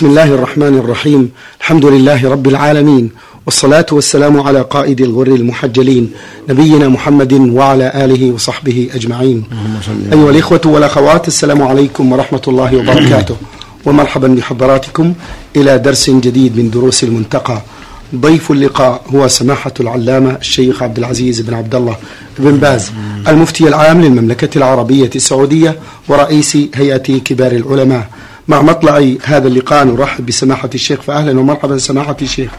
بسم الله الرحمن الرحيم الحمد لله رب العالمين والصلاة والسلام على قائد الغر المحجلين نبينا محمد وعلى آله وصحبه أجمعين أيها الإخوة والأخوات السلام عليكم ورحمة الله وبركاته ومرحبا بحضراتكم إلى درس جديد من دروس المنتقى ضيف اللقاء هو سماحة العلامة الشيخ عبد العزيز بن عبد الله بن باز المفتي العام للمملكة العربية السعودية ورئيس هيئة كبار العلماء مع مطلع هذا اللقاء. نرحب بسماحة الشيخ. فأهلا ومرحبا سماحة الشيخ.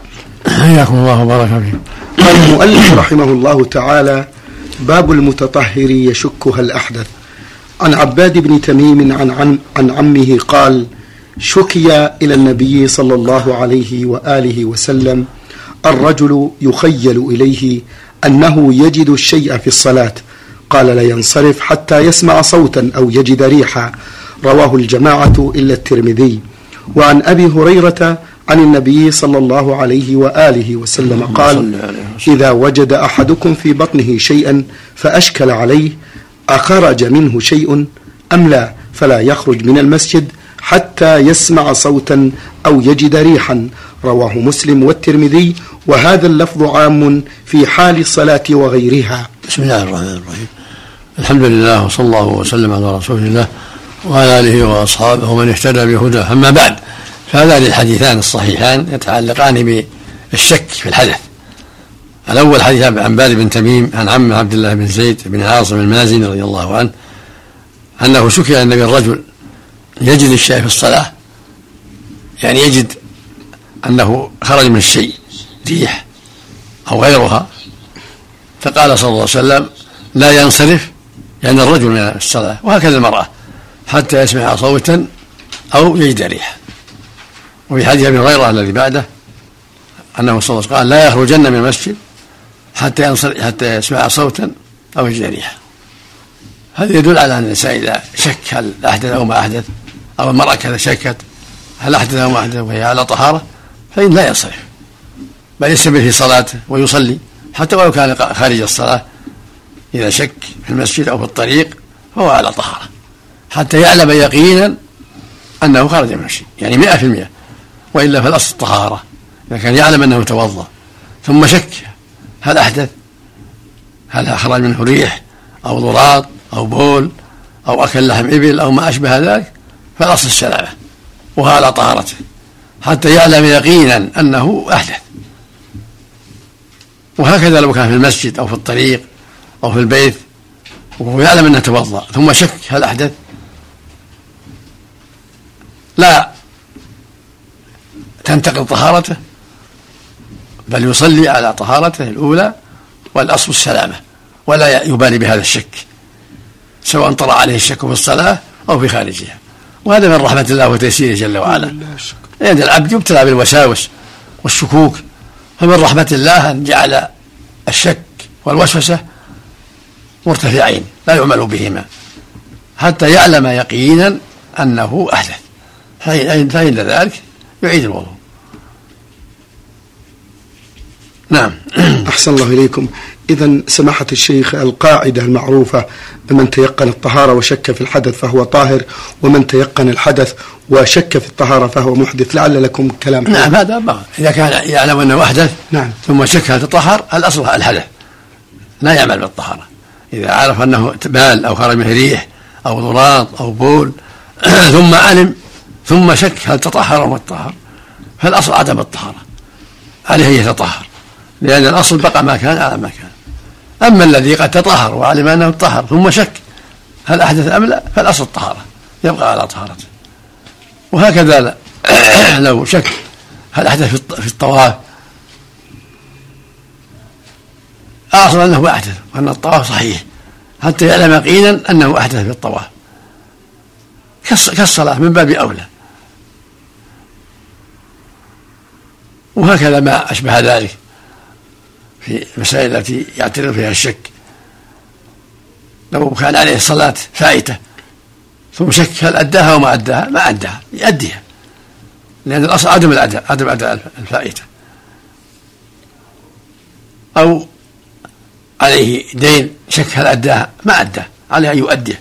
حياكم الله وبارك فيكم قال المؤلف رحمه الله تعالى باب المتطهر يشكها الأحدث. عن عباد بن تميم عن, عن, عن عمه قال شكي إلى النبي صلى الله عليه وآله وسلم. الرجل يخيل إليه أنه يجد الشيء في الصلاة. قال لا ينصرف حتى يسمع صوتا أو يجد ريحا. رواه الجماعة إلا الترمذي. وعن أبي هريرة عن النبي صلى الله عليه وآله وسلم قال إذا وجد أحدكم في بطنه شيئا فأشكل عليه أخرج منه شيء أم لا فلا يخرج من المسجد حتى يسمع صوتا أو يجد ريحا. رواه مسلم والترمذي. وهذا اللفظ عام في حال الصلاة وغيرها. بسم الله الرحمن الرحيم. الحمد لله وصلى الله وسلم على رسول الله. وعلى آله وأصحابه ومن اهتدى بهداه. أما بعد فهذان الحديثان الصحيحان يتعلقان بالشك في الحدث. الأول حديث عن بال بن تميم عن عمه عبد الله بن زيد بن عاصم المازني رضي الله عنه أنه شكي أن الرجل يجد الشيء في الصلاة. يعني يجد أنه خرج من الشيء ريح أو غيرها. فقال صلى الله عليه وسلم لا ينصرف يعني الرجل من الصلاة. وهكذا المرأة. حتى يسمع صوتا أو يجد ريحا وفي حديث أبي هريرة الذي بعده أنه صلى الله عليه وسلم قال لا يخرجن من المسجد حتى ينصر حتى يسمع صوتا أو يجد ريحا هذا يدل على أن الإنسان إذا شك هل أحدث أو ما أحدث أو المرأة كذا شكت هل أحدث أو ما أحدث وهي على طهارة فإن لا ينصرف بل يستمر في صلاته ويصلي حتى ولو كان خارج الصلاة إذا شك في المسجد أو في الطريق فهو على طهارة. حتى يعلم يقينا أنه خرج من المسجد يعني مئة في المئة وإلا فالأصل الطهارة إذا كان يعلم أنه توضأ ثم شك هل أحدث؟ هل خرج منه ريح أو ضراط أو بول أو أكل لحم إبل أو ما أشبه ذلك؟ فالأصل السلامة وهو على طهارته حتى يعلم يقينا أنه أحدث. وهكذا لو كان في المسجد أو في الطريق أو في البيت وهو يعلم أنه توضأ ثم شك هل أحدث؟ لا. تنتقل طهارته بل يصلي على طهارته الأولى والأصل السلامة ولا يبالي بهذا الشك سواء طرأ عليه الشك في الصلاة أو في خارجها. وهذا من رحمة الله وتيسيره جل وعلا. لأن العبد يبتلى بالوساوس والشكوك فمن رحمة الله أن جعل الشك والوسوسة مرتفعين لا يعمل بهما حتى يعلم يقينا أنه أحدث فإن ذلك يعيد الوضوء. نعم. أحسن الله إليكم. إذا سماحة الشيخ القاعدة المعروفة بمن تيقن الطهارة وشك في الحدث فهو طاهر ومن تيقن الحدث وشك في الطهارة فهو محدث. لعل لكم كلام نعم هذا بغى. إذا كان يعلم أنه أحدث نعم. ثم شك هل تطهر الأصل الحدث. لا يعمل بالطهارة. إذا عرف أنه بال أو خرج منه ريح أو ضراط أو بول ثم علم ثم شك هل تطهر أو ما تطهر. فالأصل عدم الطهارة؟ عليه أن يتطهر لأن الأصل بقى ما كان على ما كان. أما الذي قد تطهر وعلم أنه طهر ثم شك هل أحدث أم لا فالأصل الطهارة يبقى على طهارته. وهكذا لو شك هل أحدث في الطواف. أصل أنه أحدث وأن الطواف صحيح حتى يعلم يقينا أنه أحدث في الطواف. كالصلاة من باب أولى. وهكذا ما أشبه ذلك في المسائل التي يعترض فيها الشك. لو كان عليه صلاة فائتة ثم شك هل أداها أو ما أداها؟ ما أداها يؤديها لأن الأصل عدم الأداء عدم أداء الفائتة. أو عليه دين شك هل أداها؟ ما أداه عليه أن يؤديه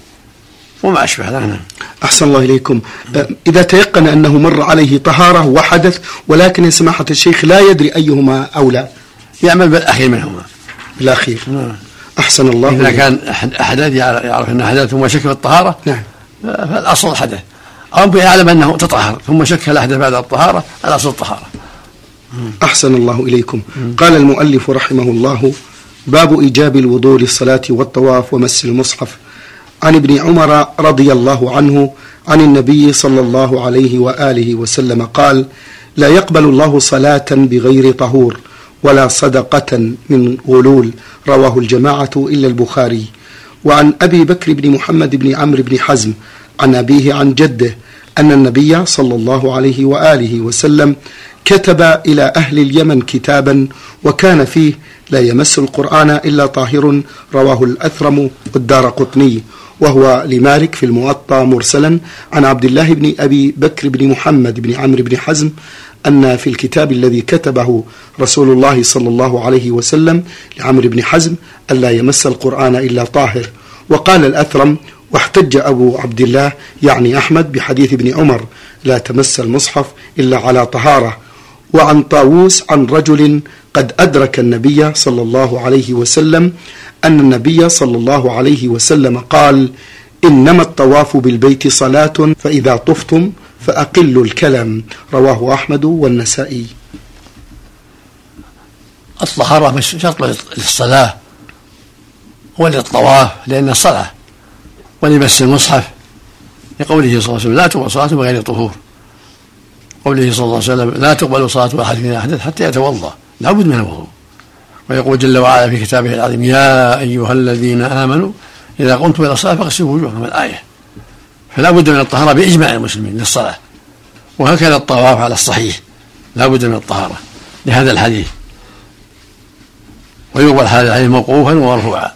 وما أشبه ذلك. نعم. أحسن الله إليكم. أه، إذا تيقن أنه مر عليه طهارة وحدث ولكن يا سماحة الشيخ لا يدري أيهما أولى. يعمل بالأخير منهما. بالأخير. نعم. أحسن الله إذا إليكم. كان أحد- أحدث يعرف حدث ثم شك في الطهارة نعم. فالأصل الحدث. أو يعلم أنه تطهر ثم شك الأحدث بعد الطهارة الأصل الطهارة. أحسن الله إليكم. قال المؤلف رحمه الله باب إيجاب الوضوء للصلاة والطواف ومس المصحف. عن ابن عمر رضي الله عنه عن النبي صلى الله عليه وآله وسلم قال لا يقبل الله صلاة بغير طهور ولا صدقة من غلول. رواه الجماعة إلا البخاري. وعن أبي بكر بن محمد بن عمرو بن حزم عن أبيه عن جده أن النبي صلى الله عليه وآله وسلم كتب إلى أهل اليمن كتابا وكان فيه لا يمس القرآن إلا طاهر. رواه الأثرم والدار قطني. وهو لمالك في الموطأ مرسلا عن عبد الله بن أبي بكر بن محمد بن عمرو بن حزم أن في الكتاب الذي كتبه رسول الله صلى الله عليه وسلم لعمرو بن حزم ألا يمس القرآن إلا طاهر. وقال الأثرم واحتج أبو عبد الله يعني أحمد بحديث ابن عمر لا تمس المصحف إلا على طهارة وعن طاووس عن رجل قد أدرك النبي صلى الله عليه وسلم أن النبي صلى الله عليه وسلم قال إنما الطواف بالبيت صلاة فإذا طفتم فأقلوا الكلام رواه أحمد والنسائي. الطهارة مش شرط للصلاة وللطواف لأن الصلاة ولمس المصحف لقوله صلى الله عليه وسلم لا تقبل صلاة بغير طهور. قوله صلى الله عليه وسلم لا تقبل صلاة أحد من أحدث حتى يتوضأ. لا بد من الوضوء. ويقول جل وعلا في كتابه العظيم يا أيها الذين آمنوا إذا قمتم إلى الصلاة فاغسلوا وجوهكم. الآية. فلا بد من الطهارة بإجماع المسلمين للصلاة. وهكذا الطواف على الصحيح. لا بد من الطهارة لهذا الحديث. ويقبل هذا الحديث موقوفا ومرفوعا.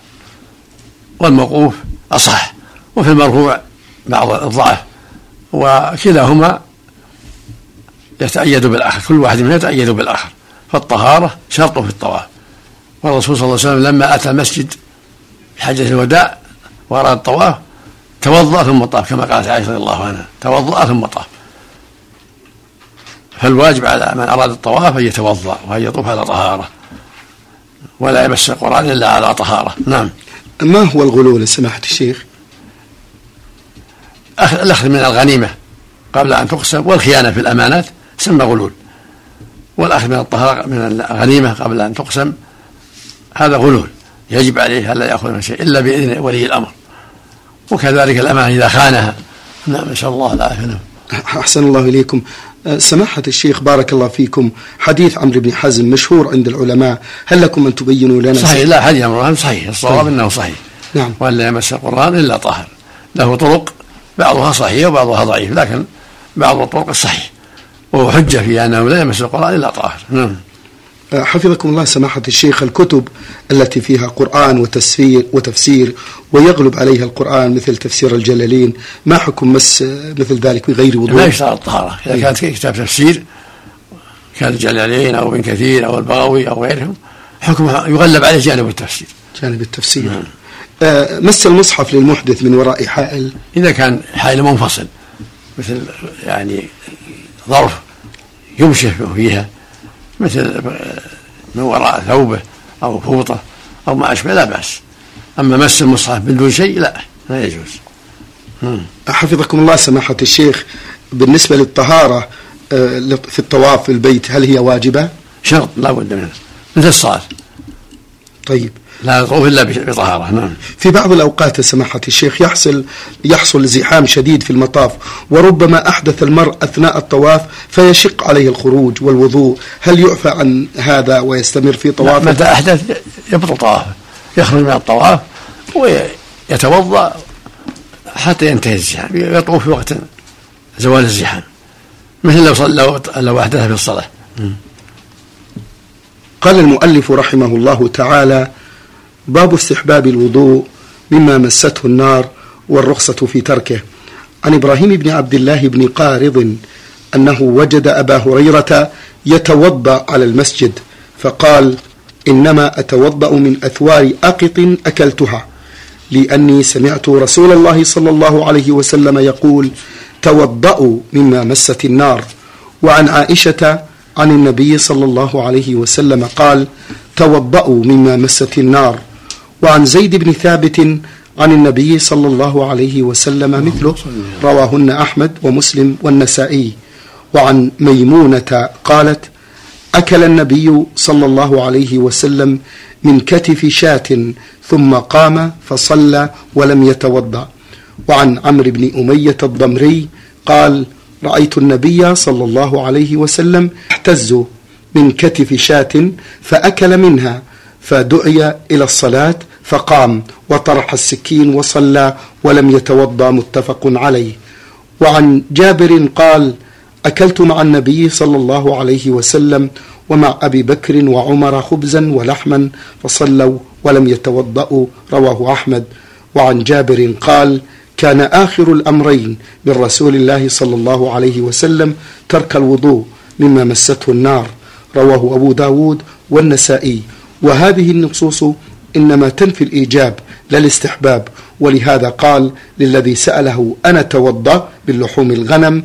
والموقوف أصح. وفي المرفوع بعض الضعف. وكلاهما يتأيد بالآخر. كل واحد منهم يتأيد بالآخر. فالطهارة شرط في الطواف. والرسول صلى الله عليه وسلم لما أتى المسجد في حجة الوداع وأراد الطواف توضأ ثم طاف كما قالت عائشة رضي الله عنها توضأ ثم طاف. فالواجب على من أراد الطواف أن يتوضأ وأن يطوف على طهارة ولا يمس القرآن إلا على طهارة. نعم. ما هو الغلول سماحة الشيخ؟ أخ- الأخذ من الغنيمة قبل أن تقسم والخيانة في الأمانات سمى غلول. والأخذ من الطهارة من الغنيمة قبل أن تقسم هذا غلول يجب عليه ألا يأخذ من شيء إلا بإذن ولي الأمر. وكذلك الأمانة إذا خانها. نعم نسأل الله العافية نعم. أحسن الله إليكم. أه، سماحة الشيخ بارك الله فيكم. حديث عمرو بن حزم مشهور عند العلماء. هل لكم أن تبينوا لنا صحيح لا حديث أمر صحيح. الصواب أنه صحيح. نعم. وأن لا يمس القرآن إلا طاهر. له طرق بعضها صحيح وبعضها ضعيف لكن بعض الطرق الصحيح وهو حجة في أنه لا يمس القرآن إلا طاهر. نعم. حفظكم الله سماحة الشيخ الكتب التي فيها قرآن وتفسير وتفسير ويغلب عليها القرآن مثل تفسير الجلالين. ما حكم مس مثل ذلك بغير لا وضوء يشترط الطهارة إذا كانت كتاب تفسير كان الجلالين أو ابن كثير أو البغوي أو غيرهم حكمها يغلب عليه جانب التفسير. جانب التفسير. أه، مس المصحف للمحدث من وراء حائل. إذا كان حائل منفصل مثل يعني ظرف يمشي فيها. مثل من وراء ثوبه أو فوطة أو ما أشبه لا بأس. أما مس المصحف بدون شيء لا لا يجوز. حفظكم الله سماحة الشيخ بالنسبة للطهارة أه، في الطواف في البيت هل هي واجبة؟ شرط لا بد منه مثل الصلاة. طيب. لا يطوف إلا بطهارة نعم. في بعض الأوقات يا سماحة الشيخ يحصل يحصل زحام شديد في المطاف وربما أحدث المرء أثناء الطواف فيشق عليه الخروج والوضوء. هل يعفى عن هذا ويستمر في طوافه؟ متى أحدث يبطل طوافه يخرج من الطواف ويتوضأ حتى ينتهي الزحام يطوف في وقت زوال الزحام. مثل لو صلى لو, أحدث في الصلاة. قال المؤلف رحمه الله تعالى باب استحباب الوضوء مما مسته النار والرخصة في تركه. عن إبراهيم بن عبد الله بن قارض أنه وجد أبا هريرة يتوضأ على المسجد فقال إنما أتوضأ من أثوار أقط أكلتها لأني سمعت رسول الله صلى الله عليه وسلم يقول توضأوا مما مست النار. وعن عائشة عن النبي صلى الله عليه وسلم قال توضأوا مما مست النار. وعن زيد بن ثابت عن النبي صلى الله عليه وسلم مثله رواهن أحمد ومسلم والنسائي. وعن ميمونة قالت أكل النبي صلى الله عليه وسلم من كتف شاة ثم قام فصلى ولم يتوضأ. وعن عمرو بن أمية الضمري قال رأيت النبي صلى الله عليه وسلم احتز من كتف شاة فأكل منها فدعي إلى الصلاة فقام وطرح السكين وصلى ولم يتوضأ متفق عليه. وعن جابر قال أكلت مع النبي صلى الله عليه وسلم ومع أبي بكر وعمر خبزا ولحما فصلوا ولم يتوضأوا رواه أحمد. وعن جابر قال كان آخر الأمرين من رسول الله صلى الله عليه وسلم ترك الوضوء مما مسته النار رواه أبو داود والنسائي. وهذه النصوص إنما تنفي الإيجاب لا الاستحباب. ولهذا قال للذي سأله أنا توضأ باللحوم الغنم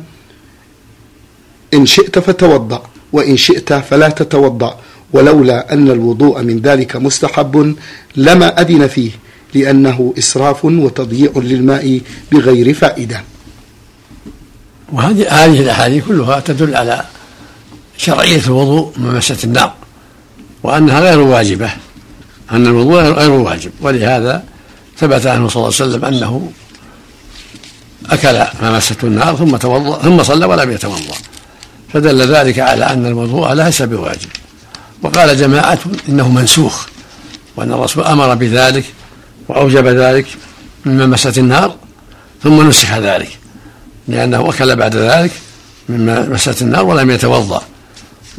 إن شئت فتوضأ وإن شئت فلا تتوضأ. ولولا أن الوضوء من ذلك مستحب لما أذن فيه لأنه إسراف وتضييع للماء بغير فائدة. وهذه هذه الأحاديث كلها تدل على شرعية الوضوء من مسة النار. وأنها غير واجبة أن الوضوء غير واجب. ولهذا ثبت عنه صلى الله عليه وسلم أنه أكل ما مسته النار ثم توضأ ثم صلى ولم يتوضأ. فدل ذلك على أن الوضوء ليس بواجب. وقال جماعة إنه منسوخ وأن الرسول أمر بذلك وأوجب ذلك مما مست النار ثم نسخ ذلك لأنه أكل بعد ذلك مما مست النار ولم يتوضأ.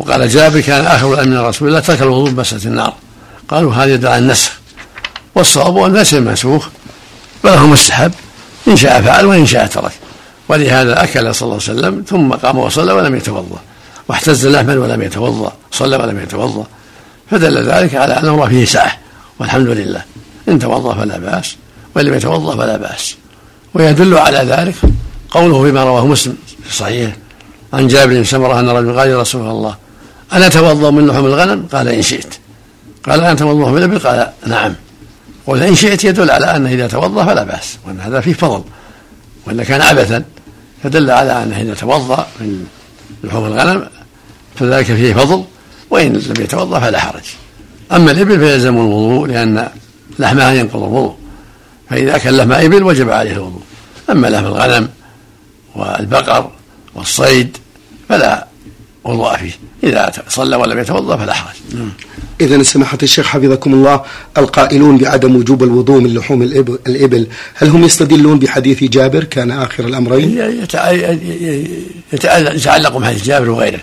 وقال جابر كان آخر الأمر من رسول الله ترك الوضوء بمسة النار. قالوا هذا يدعى النسخ. والصواب أن ليس المنسوخ بل هو مستحب. إن شاء فعل وإن شاء ترك. ولهذا أكل صلى الله عليه وسلم ثم قام وصلى ولم يتوضأ. واحتز لحما ولم يتوضأ صلى ولم يتوضأ. فدل ذلك على أن الله فيه سعة. والحمد لله. إن توضأ فلا بأس وإن لم يتوضأ فلا بأس. ويدل على ذلك قوله فيما رواه مسلم في صحيحه عن جابر بن سمره أن رجل قال يا رسول الله أنا اتوضا من لحوم الغنم؟ قال إن شئت. قال أنا توضأ من الإبل؟ قال نعم. قل إن شئت يدل على أنه إذا توضأ فلا بأس وأن هذا فيه فضل وإلا كان عبثا فدل على أنه إذا توضأ من لحوم الغنم فذلك فيه فضل وإن لم يتوضأ فلا حرج. أما الإبل فيلزم الوضوء لأن لحمها ينقض الوضوء فإذا أكل لحم إبل وجب عليه الوضوء. أما لحم الغنم والبقر والصيد فلا وضوء فيه إذا صلى ولم يتوضأ فلا حرج. نعم. إذا سماحة الشيخ حفظكم الله القائلون بعدم وجوب الوضوء من لحوم الإبل. هل هم يستدلون بحديث جابر كان آخر الأمرين؟ يتعلق بحديث جابر وغيره.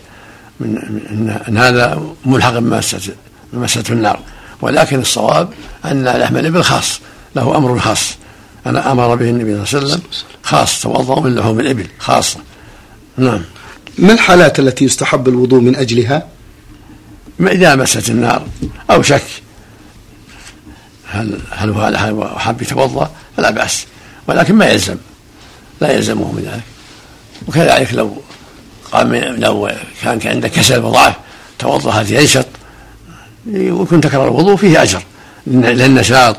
من أن هذا ملحق بمسة مسة النار. ولكن الصواب أن لحم الإبل خاص له أمر خاص. أنا أمر به النبي صلى الله عليه وسلم خاص توضأ من لحوم الإبل خاصة. نعم. ما الحالات التي يستحب الوضوء من أجلها؟ إذا مست النار أو شك. هل هل هو حب يتوضأ؟ فلا بأس. ولكن ما يلزم. لا يلزمه من ذلك. وكذلك لو قام لو كان عنده كسل وضعف توضأ هذه ينشط. ويكون تكرر الوضوء فيه أجر. للنشاط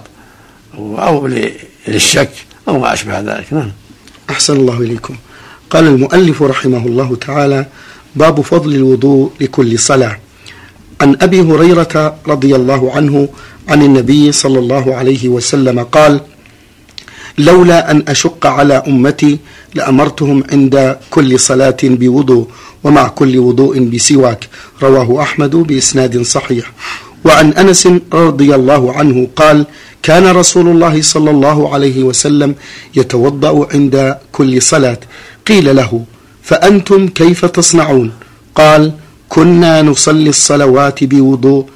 أو للشك أو ما أشبه ذلك. نعم. أحسن الله إليكم. قال المؤلف رحمه الله تعالى باب فضل الوضوء لكل صلاة. عن أبي هريرة رضي الله عنه عن النبي صلى الله عليه وسلم قال لولا أن أشق على أمتي لأمرتهم عند كل صلاة بوضوء ومع كل وضوء بسواك رواه أحمد بإسناد صحيح. وعن أنس رضي الله عنه قال كان رسول الله صلى الله عليه وسلم يتوضأ عند كل صلاة. قيل له فأنتم كيف تصنعون؟ قال كنا نصلي الصلوات بوضوء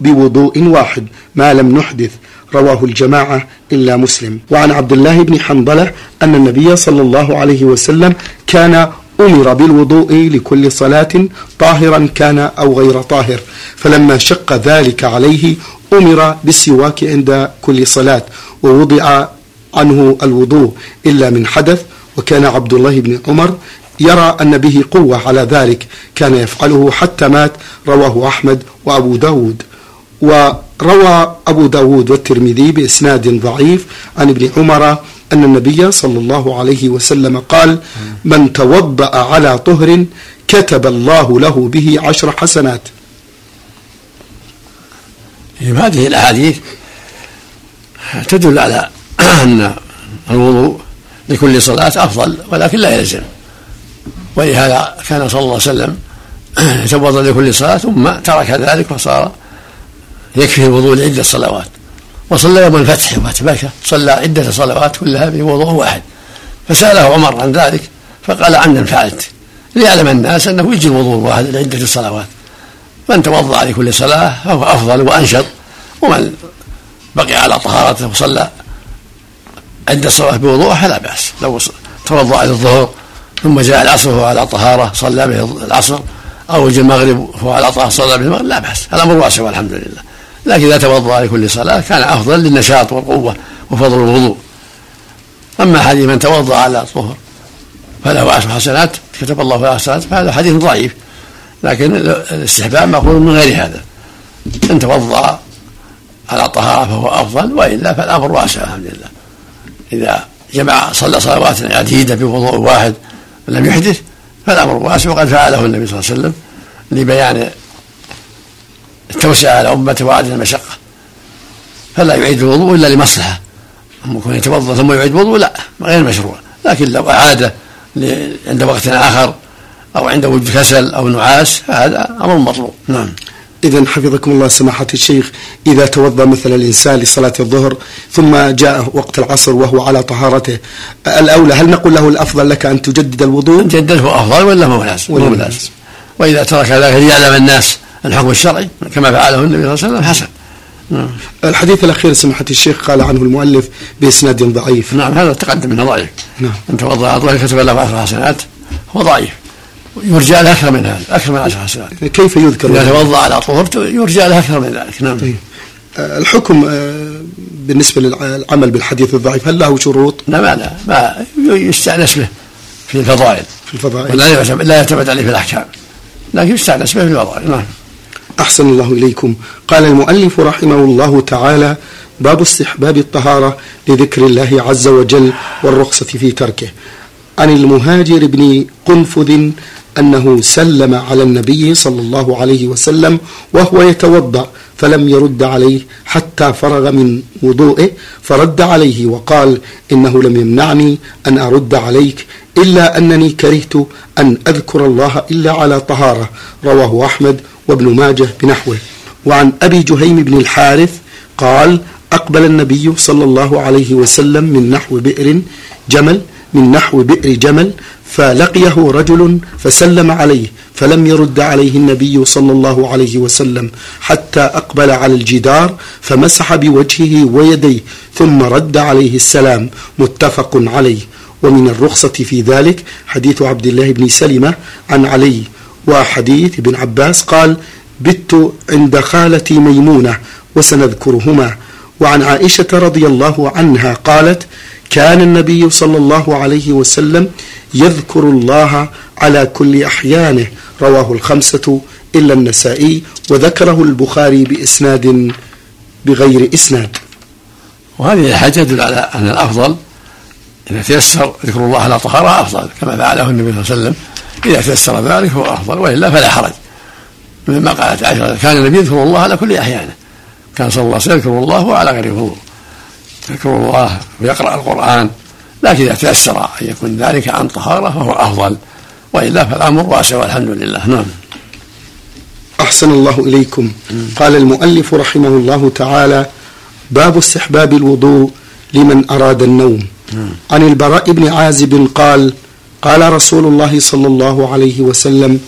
بوضوء واحد ما لم نحدث رواه الجماعة إلا مسلم. وعن عبد الله بن حنظلة أن النبي صلى الله عليه وسلم كان أمر بالوضوء لكل صلاة طاهرا كان أو غير طاهر فلما شق ذلك عليه أمر بالسواك عند كل صلاة ووضع عنه الوضوء إلا من حدث وكان عبد الله بن عمر يرى أن به قوة على ذلك كان يفعله حتى مات رواه أحمد وأبو داود. وروى أبو داود والترمذي بإسناد ضعيف عن ابن عمر أن النبي صلى الله عليه وسلم قال من توضأ على طهر كتب الله له به عشر حسنات. هذه الأحاديث تدل على أن الوضوء لكل صلاة أفضل ولكن لا يلزم. ولهذا كان صلى الله عليه وسلم يتوضا لكل صلاة ثم ترك ذلك وصار يكفي الوضوء لعدة صلوات. وصلى يوم الفتح يوم صلى عدة صلوات كلها بوضوء واحد. فسأله عمر عن ذلك فقال عمدا فعلت. ليعلم الناس أنه يجي الوضوء الواحد لعدة صلوات. من توضأ لكل صلاة فهو أفضل وأنشط ومن بقي على طهارته وصلى عده صلوات بوضوء فلا بأس. لو توضأ للظهر ثم جاء العصر وهو على طهارة صلى به العصر أو جاء المغرب وهو على طهارة صلى به المغرب لا بأس. الأمر واسع والحمد لله لكن إذا توضأ لكل صلاة كان أفضل للنشاط والقوة وفضل الوضوء. أما حديث من توضأ على طهر فله عشر حسنات كتب الله له حسنات فهذا حديث ضعيف. لكن الاستحباب مأخوذ من غير هذا. إن توضأ على طهارة فهو أفضل وإلا فالأمر واسع الحمد لله إذا جمع صلى صلوات عديدة بوضوء واحد لم يحدث فالأمر واسع. وقد فعله النبي صلى الله عليه وسلم لبيان التوسعه على امته وعدم المشقه فلا يعيد الوضوء إلا لمصلحة؟ أما يكون يتوضأ ثم يعيد الوضوء لا غير مشروع. لكن لو أعاد عند وقت آخر أو عند وجود كسل أو نعاس فهذا أمر مطلوب. نعم. إذا حفظكم الله سماحة الشيخ إذا توضأ مثلا الإنسان لصلاة الظهر ثم جاء وقت العصر وهو على طهارته الأولى هل نقول له الأفضل لك أن تجدد الوضوء؟ جدده أفضل ولا مو لازم؟ لازم وإذا ترك ذلك ليعلم الناس الحكم الشرعي كما فعله النبي صلى الله عليه وسلم حسن. نعم. الحديث الأخير سماحة الشيخ قال عنه المؤلف بإسناد ضعيف. نعم هذا تقدم منه ضعيف. نعم. أن توضأ كتب له عشر حسنات هو ضعيف. يرجى له أكثر من هذا أكثر من عشر حسنات. كيف يذكر؟ إذا توضأ على طهر يرجى له أكثر من ذلك نعم. طيب. آه، الحكم آه، بالنسبة للعمل بالحديث الضعيف هل له شروط؟ لا ما لا ما يستأنس به في الفضائل. في الفضائل. لا يعتمد لا يعتمد عليه في الأحكام. لكن يستأنس به في الفضائل نعم. أحسن الله إليكم. قال المؤلف رحمه الله تعالى باب استحباب الطهارة لذكر الله عز وجل والرخصة في تركه. عن المهاجر بن قنفذ أنه سلم على النبي صلى الله عليه وسلم وهو يتوضأ فلم يرد عليه حتى فرغ من وضوئه فرد عليه وقال إنه لم يمنعني أن أرد عليك إلا أنني كرهت أن أذكر الله إلا على طهارة رواه أحمد وابن ماجه بنحوه. وعن أبي جهيم بن الحارث قال أقبل النبي صلى الله عليه وسلم من نحو بئر جمل من نحو بئر جمل فلقيه رجل فسلم عليه فلم يرد عليه النبي صلى الله عليه وسلم حتى أقبل على الجدار فمسح بوجهه ويديه ثم رد عليه السلام متفق عليه. ومن الرخصة في ذلك حديث عبد الله بن سلمة عن علي وحديث ابن عباس قال بت عند خالتي ميمونة وسنذكرهما وعن عائشة رضي الله عنها قالت كان النبي صلى الله عليه وسلم يذكر الله على كل أحيانه رواه الخمسة إلا النسائي وذكره البخاري بإسناد بغير إسناد. وهذه الحاجة تدل على أن الأفضل إذا تيسر ذكر الله على طهارة أفضل كما فعله النبي صلى الله عليه وسلم. إذا تيسر ذلك هو أفضل وإلا فلا حرج. مما قالت عائشة كان النبي يذكر الله على كل أحيانه. كان صلى الله عليه وسلم يذكر الله على غير وضوء يذكر الله ويقرأ القرآن. لكن إذا تيسر أن يكون ذلك عن طهارة فهو أفضل. وإلا فالأمر واسع والحمد لله. نعم. أحسن الله إليكم. قال المؤلف رحمه الله تعالى باب استحباب الوضوء لمن أراد النوم. عن البراء بن عازب قال قال رسول الله صلى الله عليه وسلم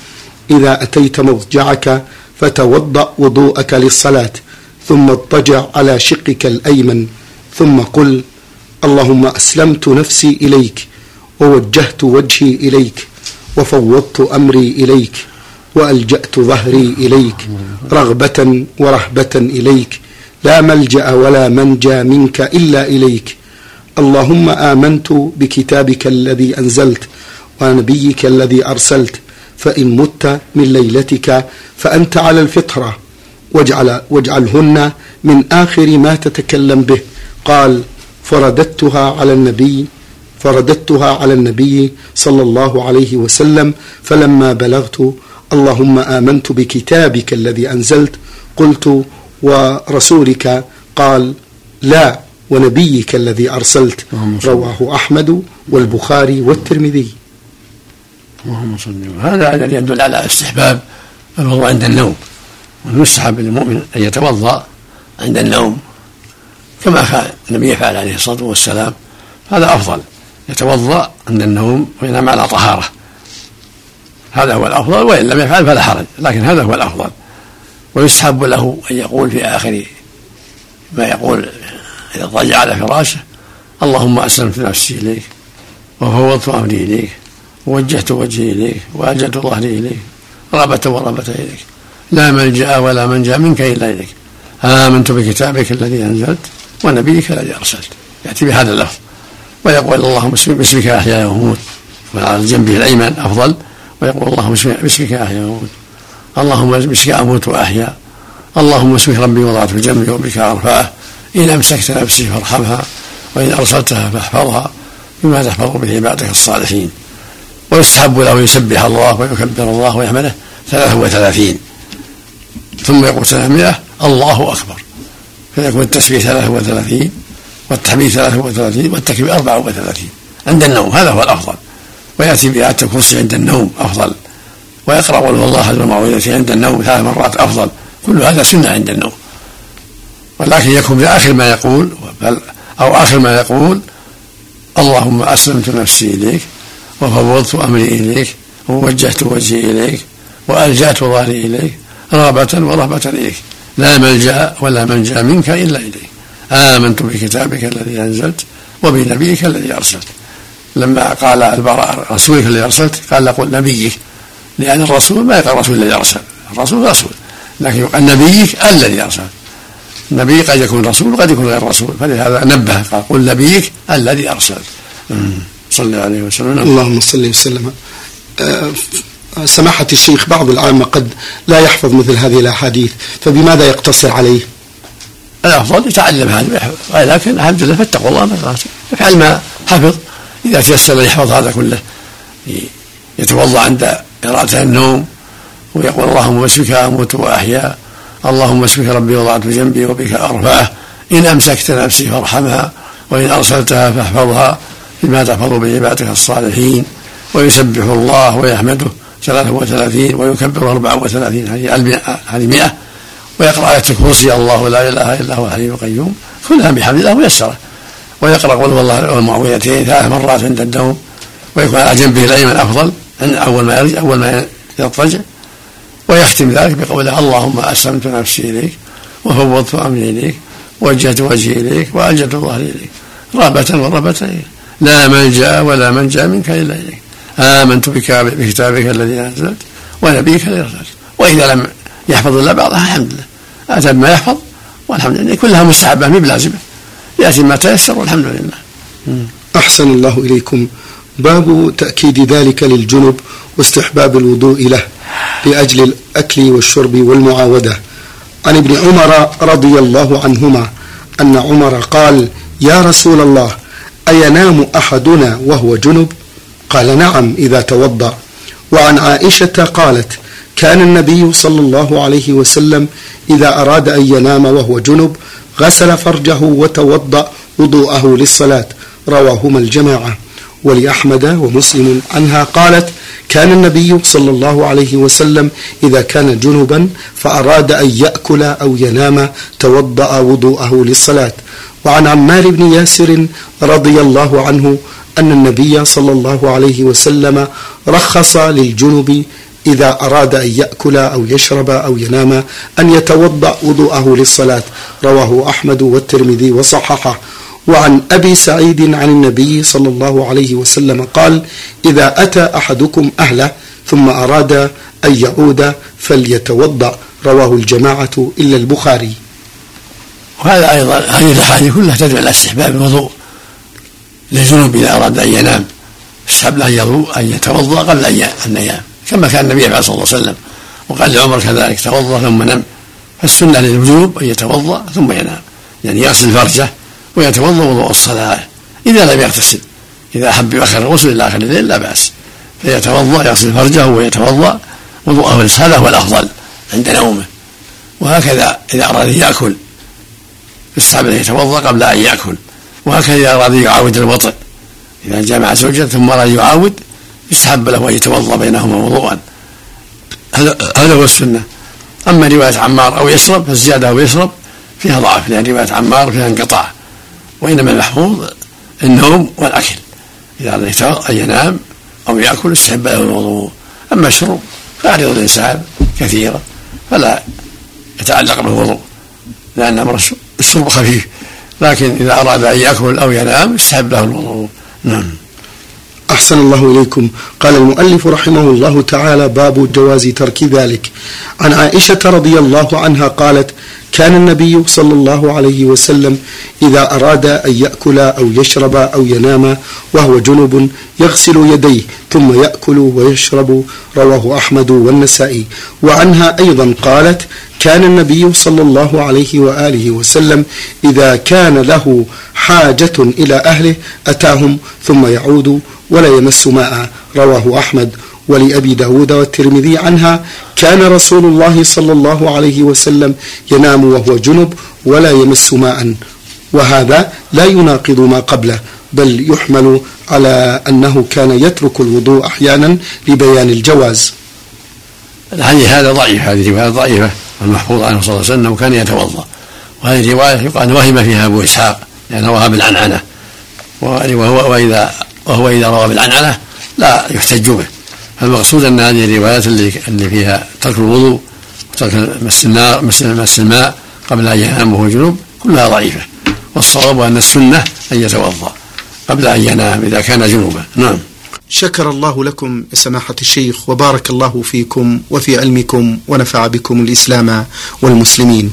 إذا أتيت مضجعك فتوضأ وضوءك للصلاة ثم اضطجع على شقك الأيمن ثم قل اللهم أسلمت نفسي إليك ووجهت وجهي إليك وفوضت أمري إليك وألجأت ظهري إليك رغبة ورهبة إليك لا ملجأ ولا منجى منك إلا إليك اللهم آمنت بكتابك الذي أنزلت ونبيك الذي أرسلت فإن مت من ليلتك فأنت على الفطرة واجعل واجعلهن من آخر ما تتكلم به قال فرددتها على النبي فرددتها على النبي صلى الله عليه وسلم فلما بلغت اللهم آمنت بكتابك الذي أنزلت قلت ورسولك؟ قال لا ونبيك الذي أرسلت. رواه أحمد والبخاري والترمذي. اللهم صل هذا يدل على استحباب الوضوء عند النوم ويستحب للمؤمن أن يتوضأ عند النوم. كما كان النبي يفعل عليه الصلاة والسلام هذا أفضل. يتوضأ عند النوم وينام على طهارة. هذا هو الأفضل وإن لم يفعل فلا حرج لكن هذا هو الأفضل. ويستحب له أن يقول في آخر ما يقول إذا اضطجع على فراشه اللهم أسلمت نفسي إليك وفوضت أمري إليك ووجهت وجهي إليك وألجأت ظهري إليك رغبة ورغبة إليك لا ملجأ ولا منجا منك إلا إليك. آمنت بكتابك الذي أنزلت ونبيك الذي أرسلت. يأتي بهذا اللفظ. ويقول اللهم باسمك أحيا وأموت وعلى جنبه الأيمن أفضل. ويقول اللهم باسمك أحيا وأموت اللهم باسمك أموت وأحيا. اللهم اسمك ربي وضعت جنبي وبك أرفعه. إن أمسكت نفسي فارحمها. وإن أرسلتها فاحفظها. بما تحفظ به عبادك الصالحين. ويستحب له يسبح الله ويكبر الله ويحمده ثلاثة وثلاثين. ثم يقول ثلاثمائة الله أكبر. فيكون التسبيح ثلاثة وثلاثين والتحميد ثلاثة وثلاثين والتكبير أربعة وثلاثين عند النوم هذا هو الأفضل. ويأتي بآية الكرسي عند النوم أفضل. ويقرأ قل الله المعوذتين عند النوم ثلاث مرات أفضل. كل هذا سنة عند النوم. ولكن يكون آخر ما يقول بل أو آخر ما يقول اللهم أسلمت نفسي إليك وفوضت أمري إليك ووجهت وجهي إليك وألجأت ظهري إليك رغبة ورهبة إليك. لا ملجأ ولا منجا منك إلا إليك. آمنت بكتابك الذي أنزلت وبنبيك الذي أرسلت. لما قال البراء رسولك الذي أرسلت قال نقول نبيك لأن الرسول ما يقال الرسول الذي أرسل. الرسول رسول لكن يقال نبيك الذي أرسل. النبي قد يكون رسول وقد يكون غير رسول. فلهذا نبه قال قل نبيك الذي أرسل. صلى عليه وسلم. اللهم صل وسلم. أه، سماحة الشيخ بعض العامة قد لا يحفظ مثل هذه الأحاديث فبماذا يقتصر عليه؟ الأفضل يتعلم هذا لكن الحمد لله فاتقوا الله ما يفعل ما حفظ. إذا تيسر يحفظ هذا كله يتوضأ عند قراءة النوم ويقول اللهم باسمك أموت وأحيا اللهم اسمك ربي وضعت جنبي وبك أرفعه. إن أمسكت نفسي فارحمها وإن أرسلتها فاحفظها. بما تحفظ بعبادك الصالحين؟ ويسبح الله ويحمده. ثلاثة وثلاثين ويكبر أربعة وثلاثين هذه مئة. ويقرأ آية الكرسي الله لا إله إلا هو الحي القيوم. كلها بحمد الله ميسرة. ويقرأ قل هو الله والمعوذتين ثلاث مرات عند النوم ويكون على جنبه الأيمن أفضل أول ما يرجع أول ما يضطجع ويختم ذلك بقوله اللهم أسلمت نفسي إليك وفوضت أمري إليك وجهت وجهي إليك وألجأت ظهري إليك. رهبة ورهبة إليك لا ملجأ ولا منجا منك إلا إليك. آمنت بكتابك الذي أنزلت ونبيك الذي أرسلت. وإذا لم يحفظ إلا بعضها الحمد لله. أتى بما يحفظ والحمد لله. كلها مستحبة من بلازمة يأتي ما تيسر والحمد لله. أحسن الله إليكم. باب تأكيد ذلك للجنب واستحباب الوضوء له لأجل الأكل والشرب والمعاودة. عن ابن عمر رضي الله عنهما أن عمر قال يا رسول الله أينام أحدنا وهو جنب؟ قال نعم إذا توضأ. وعن عائشة قالت كان النبي صلى الله عليه وسلم إذا أراد أن ينام وهو جنب غسل فرجه وتوضأ وضوءه للصلاة. رواهما الجماعة. ولأحمد ومسلم عنها قالت كان النبي صلى الله عليه وسلم إذا كان جنبا فأراد أن يأكل أو ينام توضأ وضوءه للصلاة. وعن عمار بن ياسر رضي الله عنه أن النبي صلى الله عليه وسلم رخص للجنب إذا أراد أن يأكل أو يشرب أو ينام أن يتوضأ وضوءه للصلاة. رواه أحمد والترمذي وصححه. وعن أبي سعيد عن النبي صلى الله عليه وسلم قال إذا أتى أحدكم أهله ثم أراد أن يعود فليتوضأ. رواه الجماعة إلا البخاري. وهذا أيضا هذه الأحاديث كلها تدعو إلى استحباب الوضوء. للجنوب إذا أراد أن ينام. استحب له أن يتوضأ قبل أن ينام كما كان النبي عليه الصلاة والسلام وقال لعمر كذلك توضأ ثم نم. فالسنة للوجوب أن يتوضأ ثم ينام. يعني يغسل فرجه ويتوضأ وضوء الصلاة إذا لم يغتسل. إذا أحب يؤخر الغسل إلى آخر الليل لا بأس. فيتوضأ يغسل فرجه ويتوضأ وضوءه هذا هو الأفضل عند نومه. وهكذا إذا أراد أن يأكل يستحب أن يتوضأ قبل أن يأكل. وهكذا إذا أراد يعاود الوطن. إذا جامع زوجته ثم أراد يعاود يستحب له أن يتوضأ بينهما وضوءا. هذا هو السنة. أما رواية عمار أو يشرب فالزيادة أو يشرب فيها ضعف لأن رواية عمار فيها انقطاع. وإنما المحفوظ النوم والأكل. إذا أراد أن ينام أو يأكل استحب له الوضوء. أما الشرب فأعرض الإنسان كثيرا فلا يتعلق بالوضوء لأن أمر الشرب خفيف. لكن إذا أراد أن يأكل أو ينام استحب له الوضوء. نعم. أحسن الله إليكم. قال المؤلف رحمه الله تعالى باب جواز ترك ذلك. عن عائشة رضي الله عنها قالت كان النبي صلى الله عليه وسلم إذا أراد أن يأكل أو يشرب أو ينام وهو جنب يغسل يديه ثم يأكل ويشرب رواه أحمد والنسائي. وعنها أيضا قالت كان النبي صلى الله عليه وآله وسلم إذا كان له حاجة إلى أهله أتاهم ثم يعود ولا يمس ماء رواه أحمد ولأبي داود والترمذي عنها كان رسول الله صلى الله عليه وسلم ينام وهو جنب ولا يمس ماء. وهذا لا يناقض ما قبله بل يحمل على أنه كان يترك الوضوء أحيانا لبيان الجواز. الحديث هذا ضعيف هذه رواية ضعيفة المحفوظ عنه صلى الله عليه وسلم كان يتوضأ. وهذه رواية يقال وهم فيها أبو إسحاق لأنه روى بالعنعنة. وهو واذا وهو إذا روى بالعنعنة لا يحتج به. فالمقصود أن هذه الروايات اللي اللي فيها ترك الوضوء وترك مس النار مس الماء قبل أن ينام وهو جنوب كلها ضعيفة. والصواب أن السنة أن يتوضأ قبل أن ينام إذا كان جنوبا. نعم. شكر الله لكم سماحة الشيخ وبارك الله فيكم وفي علمكم ونفع بكم الإسلام والمسلمين.